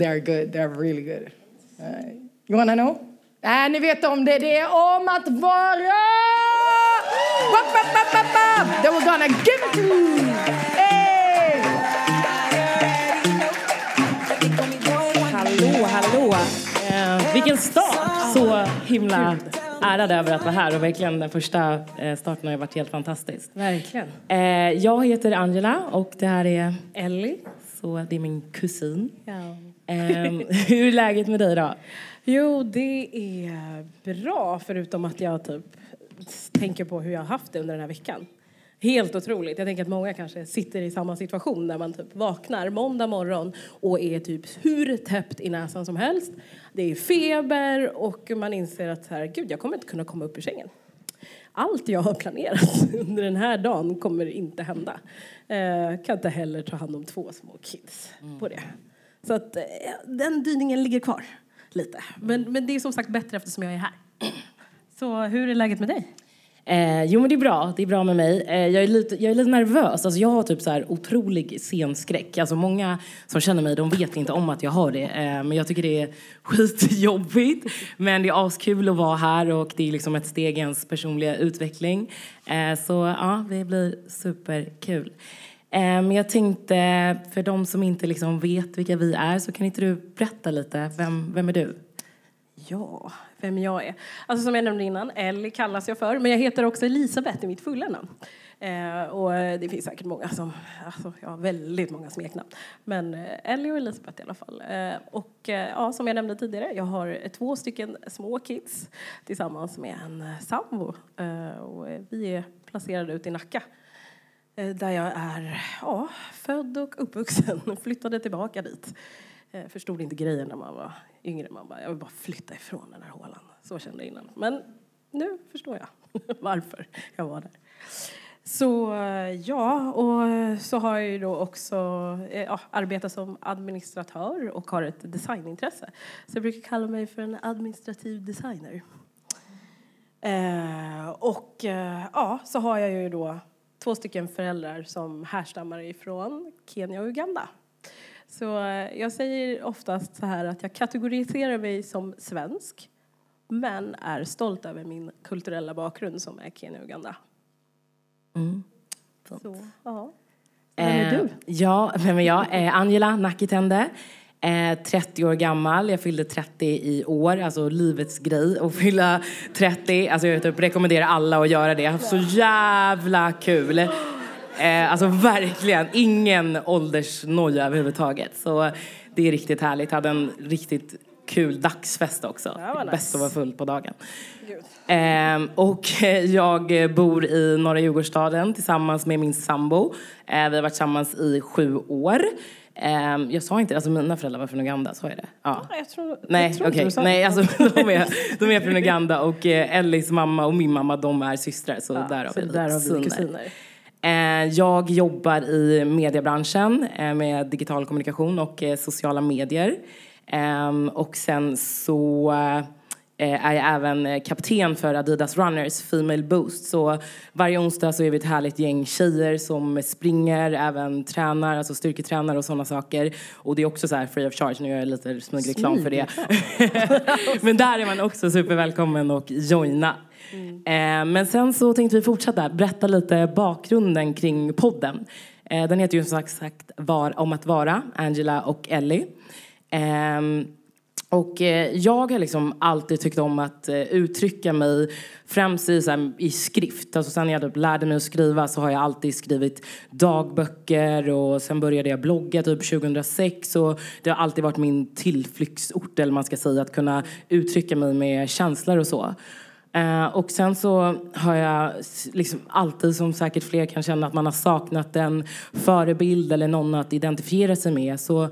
They they are good. They are really good. Uh, you wanna know? Äh, ni vet om det. Det är om att vara... Wap, wap, wap, wap, wap. Then we're gonna give it to you. Hey! Hallå, hallå. Eh, vilken start! Så himla ärad över att vara här och verkligen den första eh, starten har varit helt fantastisk. Verkligen. Eh, jag heter Angela och det här är Ellie, så det är min kusin. Ja. Um, hur är läget med dig då? Jo, det är bra förutom att jag typ tänker på hur jag har haft det under den här veckan. Helt otroligt. Jag tänker att många kanske sitter i samma situation när man typ vaknar måndag morgon och är typ hur täppt i näsan som helst. Det är feber och man inser att här, gud, jag kommer inte kunna komma upp ur sängen. Allt jag har planerat under den här dagen kommer inte hända. Eh, kan inte heller ta hand om två små kids på det. Så att eh, den dyningen ligger kvar lite. Men, men det är som sagt bättre eftersom jag är här. Så hur är läget med dig? Eh, jo men det är bra, det är bra med mig. Eh, jag, är lite, jag är lite nervös, alltså jag har typ så här otrolig scenskräck. Alltså många som känner mig, de vet inte om att jag har det. Eh, men jag tycker det är skitjobbigt. Men det är askul att vara här och det är liksom ett steg i ens personliga utveckling. Eh, så ja, det blir superkul. Eh, men jag tänkte, för de som inte liksom vet vilka vi är, så kan inte du berätta lite, vem, vem är du? Ja, vem jag är. Alltså som jag nämnde innan, Ellie kallas jag för, men jag heter också Elisabeth i mitt fulla namn. Eh, och det finns säkert många som, alltså jag har väldigt många smeknamn. Men eh, Ellie och Elisabeth i alla fall. Eh, och eh, ja, som jag nämnde tidigare, jag har två stycken små kids tillsammans med en sambo. Eh, och vi är placerade ute i Nacka. Eh, där jag är ja, född och uppvuxen. Flyttade tillbaka dit. Jag förstod inte grejen när man var yngre. Man bara, jag vill bara flytta ifrån den här hålan. Så kände jag innan. Men nu förstår jag varför jag var där. Så eh, ja, och så har jag ju då också ja, arbetat som administratör och har ett designintresse. Så jag brukar kalla mig för en administrativ designer. Eh, och eh, ja, så har jag ju då två stycken föräldrar som härstammar ifrån Kenya och Uganda. Så eh, jag säger oftast så här att jag kategoriserar mig som svensk men är stolt över min kulturella bakgrund som är Kenya och Uganda. Mm. Så, ja. Vem är du? Eh, ja, vem är jag? Eh, Angela Nakitende. Eh, 30 år gammal, jag fyllde 30 i år, alltså livets grej att fylla 30. Alltså jag typ rekommenderar alla att göra det, jag har haft så jävla kul. Eh, alltså verkligen, ingen åldersnoja överhuvudtaget. Så det är riktigt härligt, jag hade en riktigt kul dagsfest också. Ja, vad nice. Bäst att vara full på dagen. Ehm, och jag bor i norra Djurgårdsstaden tillsammans med min sambo. Eh, vi har varit tillsammans i sju år. Ehm, jag sa inte, alltså mina föräldrar var från Uganda, sa jag det? Ja. Jag tror, Nej, jag tror inte du sa Nej, alltså de är, de är från Uganda och eh, Ellis mamma och min mamma, de är systrar. Så där har så där har vi kusiner. Eh, Jag jobbar i mediebranschen eh, med digital kommunikation och eh, sociala medier. Ehm, Och sen så är jag även eh, kapten för Adidas Runners Female Boost. Så varje onsdag så är vi ett härligt gäng tjejer som springer, även tränar, alltså styrketränar och sådana saker. Och det är också så här free of charge, nu gör jag lite smygreklam för det. Men där är man också supervälkommen och joina. Eh, men sen så tänkte vi fortsätta berätta lite bakgrunden kring podden. Eh, den heter ju som sagt var, Om att vara, Angela och Ellie. Ehm, och eh, jag har liksom alltid tyckt om att eh, uttrycka mig främst i, så här, i skrift. Alltså sen jag typ lärde mig att skriva så har jag alltid skrivit dagböcker och sen började jag blogga typ 2006 och det har alltid varit min tillflyktsort eller man ska säga att kunna uttrycka mig med känslor och så. Eh, och sen så har jag liksom alltid, som säkert fler kan känna, att man har saknat en förebild eller någon att identifiera sig med. Så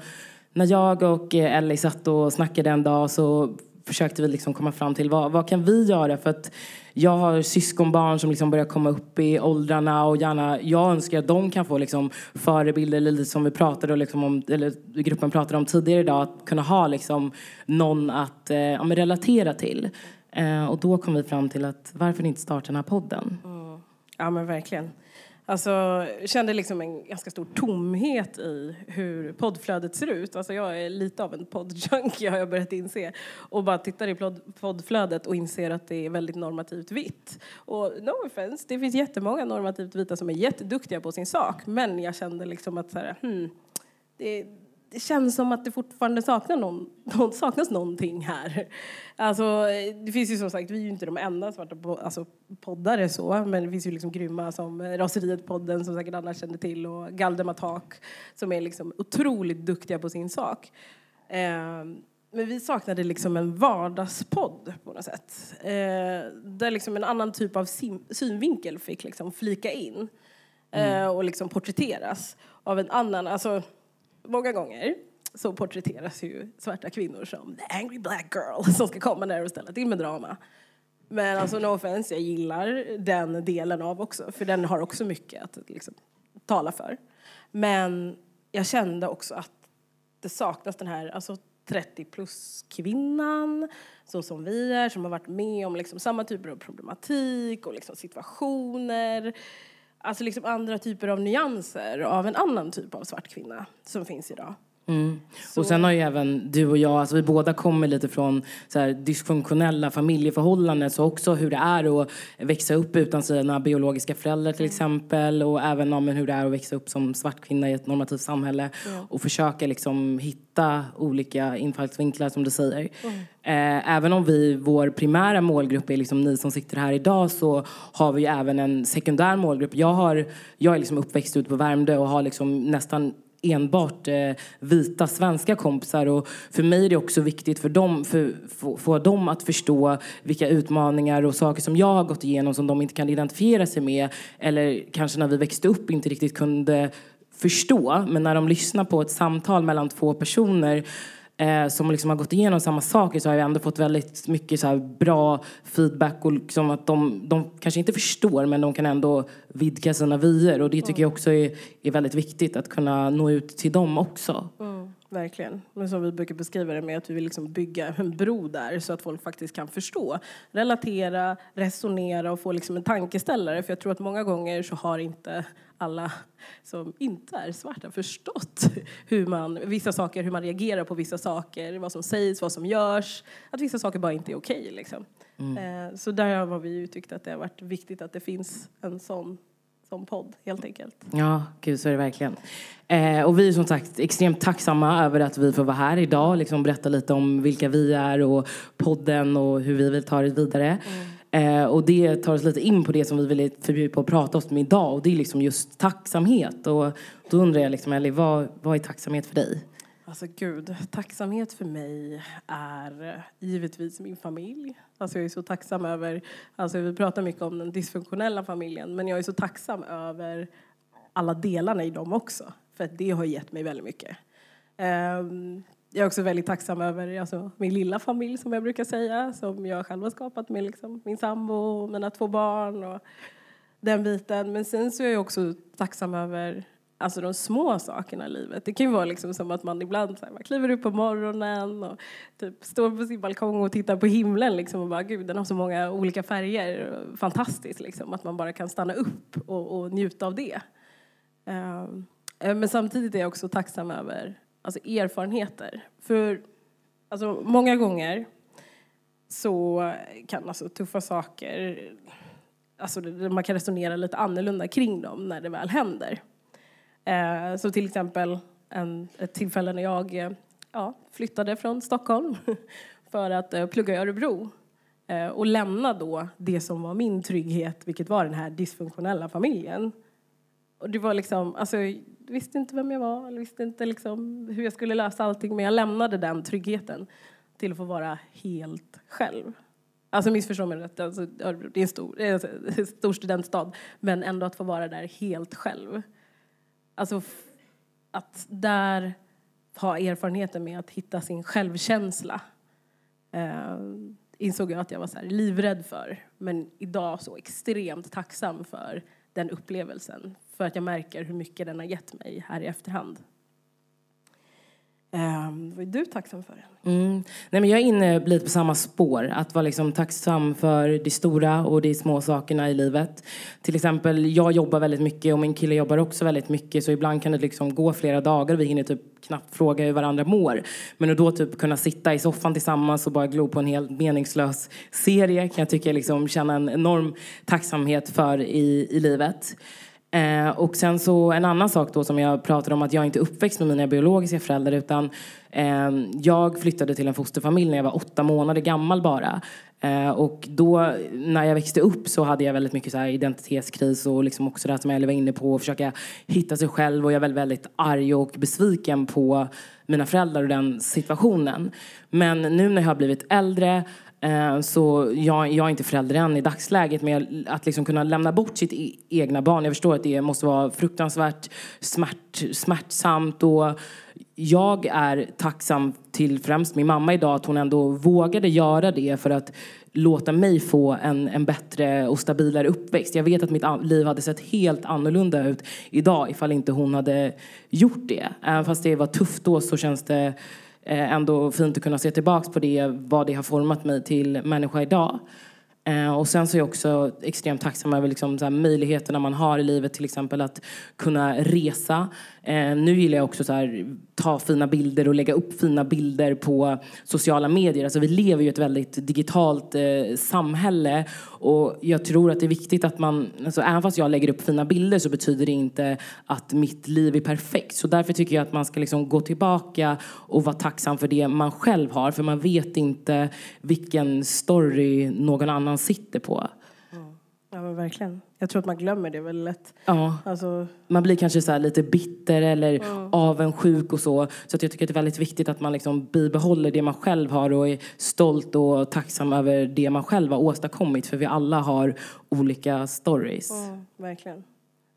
när jag och eh, Ellie satt och snackade en dag så försökte vi liksom komma fram till vad, vad kan vi göra för att jag har syskonbarn som liksom börjar komma upp i åldrarna och gärna, jag önskar att de kan få liksom förebilder lite som vi pratade liksom om, eller gruppen pratade om tidigare idag, att kunna ha liksom någon att eh, ja, men relatera till. Eh, och då kom vi fram till att varför inte starta den här podden? Mm. Ja men verkligen. Alltså, jag kände liksom en ganska stor tomhet i hur poddflödet ser ut. Alltså, jag är lite av en poddjunkie har jag börjat inse. Och bara tittar i poddflödet och inser att det är väldigt normativt vitt. Och no offense, det finns jättemånga normativt vita som är jätteduktiga på sin sak. Men jag kände liksom att så här, hmm, det, det känns som att det fortfarande saknar någon, saknas någonting här. Alltså, det finns ju som sagt, vi är ju inte de enda svarta alltså, poddare så, men det finns ju liksom grymma som Raseriet-podden som säkert alla känner till och Galdematak som är liksom otroligt duktiga på sin sak. Eh, men vi saknade liksom en vardagspodd på något sätt. Eh, där liksom en annan typ av synvinkel fick liksom flika in eh, mm. och liksom porträtteras av en annan, alltså många gånger så porträtteras ju svarta kvinnor som the angry black girl som ska komma där och ställa till med drama. Men alltså no offense, jag gillar den delen av också, för den har också mycket att liksom, tala för. Men jag kände också att det saknas den här alltså, 30 plus kvinnan, så som vi är, som har varit med om liksom, samma typer av problematik och liksom, situationer alltså liksom andra typer av nyanser av en annan typ av svart kvinna som finns idag. Mm. Och sen har ju även du och jag, alltså vi båda kommer lite från så här dysfunktionella familjeförhållanden så också hur det är att växa upp utan sina biologiska föräldrar till mm. exempel och även om hur det är att växa upp som svart kvinna i ett normativt samhälle mm. och försöka liksom hitta olika infallsvinklar som du säger. Mm. Eh, även om vi, vår primära målgrupp är liksom ni som sitter här idag så har vi även en sekundär målgrupp. Jag, har, jag är liksom uppväxt ute på Värmdö och har liksom nästan enbart eh, vita svenska kompisar. Och för mig är det också viktigt för dem, för, för, dem att förstå vilka utmaningar och saker som jag har gått igenom som de inte kan identifiera sig med. Eller kanske när vi växte upp inte riktigt kunde förstå. Men när de lyssnar på ett samtal mellan två personer eh, som liksom har gått igenom samma saker så har jag ändå fått väldigt mycket så bra feedback och liksom att de, de kanske inte förstår men de kan ändå vidga sina vyer och det tycker jag också är, är väldigt viktigt att kunna nå ut till dem också. Mm, verkligen. Men som vi brukar beskriva det med att vi vill liksom bygga en bro där så att folk faktiskt kan förstå, relatera, resonera och få liksom en tankeställare för jag tror att många gånger så har inte alla som inte är svarta förstått hur man, vissa saker, hur man reagerar på vissa saker, vad som sägs, vad som görs. Att vissa saker bara inte är okej. Liksom. Mm. Eh, så där har vi ju tyckt att det har varit viktigt att det finns en sån som podd helt enkelt. Ja, gud så är det verkligen. Eh, och vi är som sagt extremt tacksamma över att vi får vara här idag och liksom berätta lite om vilka vi är och podden och hur vi vill ta det vidare. Mm. Eh, och det tar oss lite in på det som vi vill förbjuda på att prata om idag och det är liksom just tacksamhet. Och då undrar jag liksom, Ellie, vad, vad är tacksamhet för dig? Alltså gud, tacksamhet för mig är eh, givetvis min familj. Alltså jag är så tacksam över, alltså vi pratar mycket om den dysfunktionella familjen, men jag är så tacksam över alla delarna i dem också. För att det har gett mig väldigt mycket. Ehm, jag är också väldigt tacksam över alltså, min lilla familj som jag brukar säga, som jag själv har skapat med liksom, min sambo och mina två barn och den biten. Men sen så är jag också tacksam över alltså, de små sakerna i livet. Det kan ju vara liksom som att man ibland så här, man kliver upp på morgonen och typ, står på sin balkong och tittar på himlen liksom, och bara gud den har så många olika färger. Fantastiskt liksom, att man bara kan stanna upp och, och njuta av det. Um, men samtidigt är jag också tacksam över alltså erfarenheter. För alltså, många gånger så kan alltså tuffa saker, alltså man kan resonera lite annorlunda kring dem när det väl händer. Eh, så till exempel en, ett tillfälle när jag eh, ja, flyttade från Stockholm för att eh, plugga i Örebro eh, och lämna då det som var min trygghet, vilket var den här dysfunktionella familjen. Och det var liksom, alltså visste inte vem jag var, eller visste inte liksom hur jag skulle lösa allting. Men jag lämnade den tryggheten till att få vara helt själv. Alltså missförstå mig rätt, alltså, det är en stor, en stor studentstad. Men ändå att få vara där helt själv. Alltså att där ha erfarenheten med att hitta sin självkänsla. Eh, insåg jag att jag var så livrädd för. Men idag så extremt tacksam för den upplevelsen. För att jag märker hur mycket den har gett mig här i efterhand. Um, vad är du tacksam för? Mm. Nej, men jag är inne lite på samma spår. Att vara liksom tacksam för de stora och de små sakerna i livet. Till exempel, jag jobbar väldigt mycket och min kille jobbar också väldigt mycket. Så ibland kan det liksom gå flera dagar och vi hinner typ knappt fråga hur varandra mår. Men att då typ kunna sitta i soffan tillsammans och bara glo på en helt meningslös serie kan jag tycka liksom känna en enorm tacksamhet för i, i livet. Eh, och sen så en annan sak då som jag pratade om att jag inte uppväxt med mina biologiska föräldrar utan eh, jag flyttade till en fosterfamilj när jag var åtta månader gammal bara. Eh, och då när jag växte upp så hade jag väldigt mycket så identitetskris och liksom också det här som jag var inne på, att försöka hitta sig själv och jag var väldigt, väldigt arg och besviken på mina föräldrar och den situationen. Men nu när jag har blivit äldre Eh, så jag, jag, är inte förälder än i dagsläget men att liksom kunna lämna bort sitt e egna barn. Jag förstår att det måste vara fruktansvärt smärt, smärtsamt och jag är tacksam till främst min mamma idag att hon ändå vågade göra det för att låta mig få en, en bättre och stabilare uppväxt. Jag vet att mitt liv hade sett helt annorlunda ut idag ifall inte hon hade gjort det. Även fast det var tufft då så känns det Eh, ändå fint att kunna se tillbaka på det, vad det har format mig till människa idag. Eh, och sen så är jag också extremt tacksam över liksom, så här, möjligheterna man har i livet, till exempel att kunna resa. Eh, nu gillar jag också så här, ta fina bilder och lägga upp fina bilder på sociala medier. Alltså, vi lever ju i ett väldigt digitalt eh, samhälle och jag tror att det är viktigt att man, alltså, även fast jag lägger upp fina bilder så betyder det inte att mitt liv är perfekt. Så därför tycker jag att man ska liksom gå tillbaka och vara tacksam för det man själv har, för man vet inte vilken story någon annan sitter på. Mm. Ja men verkligen. Jag tror att man glömmer det väldigt lätt. Ja. Alltså... Man blir kanske så lite bitter eller mm. avundsjuk och så. Så att jag tycker att det är väldigt viktigt att man liksom bibehåller det man själv har och är stolt och tacksam över det man själv har åstadkommit. För vi alla har olika stories. Mm, verkligen.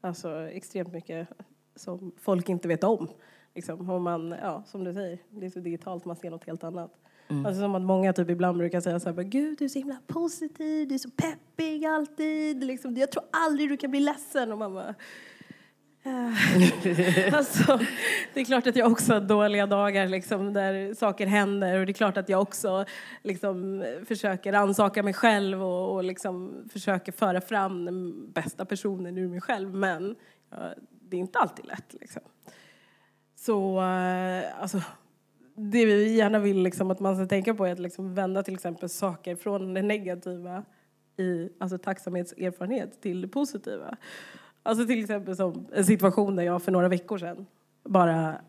Alltså extremt mycket som folk inte vet om. Liksom, man, ja, som du säger, det är så digitalt, man ser något helt annat. Mm. Alltså som att många typ ibland brukar säga så här, gud du är så himla positiv, du är så peppig alltid, liksom, jag tror aldrig du kan bli ledsen. Och man bara, eh. alltså, det är klart att jag också har dåliga dagar liksom, där saker händer och det är klart att jag också liksom, försöker ansaka mig själv och, och liksom, försöker föra fram den bästa personen ur mig själv men ja, det är inte alltid lätt. Liksom. Så eh, alltså, det vi gärna vill liksom att man ska tänka på är att liksom vända till exempel saker från det negativa i alltså tacksamhetserfarenhet till det positiva. Alltså till exempel som en situation där jag för några veckor sedan bara,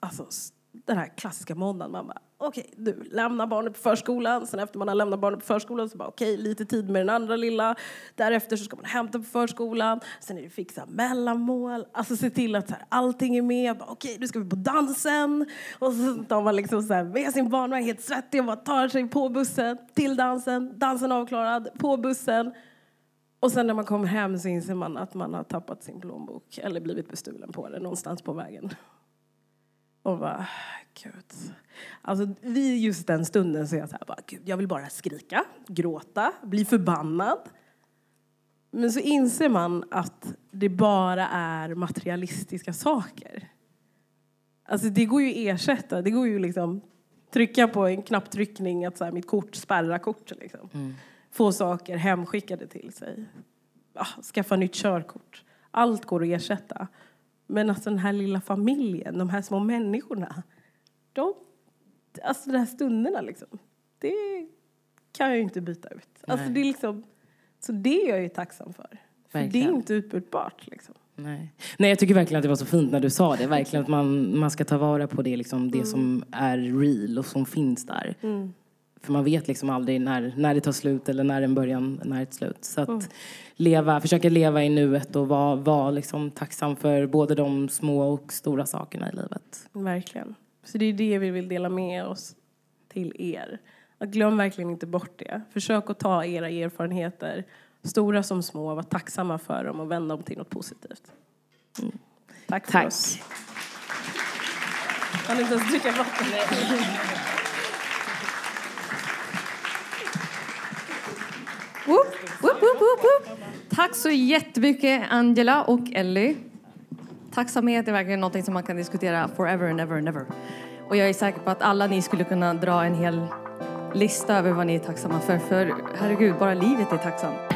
alltså den här klassiska måndagen, man bara okej, okay, du lämnar barnet på förskolan. Sen efter man har lämnat barnet på förskolan så bara okej, okay, lite tid med den andra lilla. Därefter så ska man hämta på förskolan. Sen är det fixa mellanmål. Alltså se till att så här, allting är med. Okej, okay, nu ska vi på dansen. Och så tar man liksom så här, med sin barnvagn helt svettig och bara tar sig på bussen till dansen. Dansen avklarad, på bussen. Och sen när man kommer hem så inser man att man har tappat sin plånbok eller blivit bestulen på den någonstans på vägen. Och bara, gud. Alltså vid just den stunden så är jag så här, bara, gud, jag vill bara skrika, gråta, bli förbannad. Men så inser man att det bara är materialistiska saker. Alltså det går ju att ersätta, det går ju liksom trycka på en knapptryckning att så här, mitt kort spärrar kort liksom. Mm. Få saker hemskickade till sig. Ah, skaffa nytt körkort. Allt går att ersätta. Men alltså den här lilla familjen, de här små människorna, de, alltså de här stunderna liksom, det kan jag ju inte byta ut. Alltså det är liksom, så det är jag ju tacksam för. För det är inte utbytbart liksom. Nej. Nej, jag tycker verkligen att det var så fint när du sa det. Verkligen att man, man ska ta vara på det, liksom, det mm. som är real och som finns där. Mm. För man vet liksom aldrig när, när det tar slut eller när en början, när ett slut. Så att mm. leva, försöka leva i nuet och vara, vara liksom tacksam för både de små och stora sakerna i livet. Verkligen. Så det är det vi vill dela med oss till er. Att glöm verkligen inte bort det. Försök att ta era erfarenheter, stora som små, vara tacksamma för dem och vända dem till något positivt. Mm. Tack för Tack. oss. Kan inte ens dricka vatten? woop, woop, woop, Tack så jättemycket Angela och Ellie. Tacksamhet är verkligen något som man kan diskutera forever and ever and ever. Och jag är säker på att alla ni skulle kunna dra en hel lista över vad ni är tacksamma för. För herregud, bara livet är tacksamt.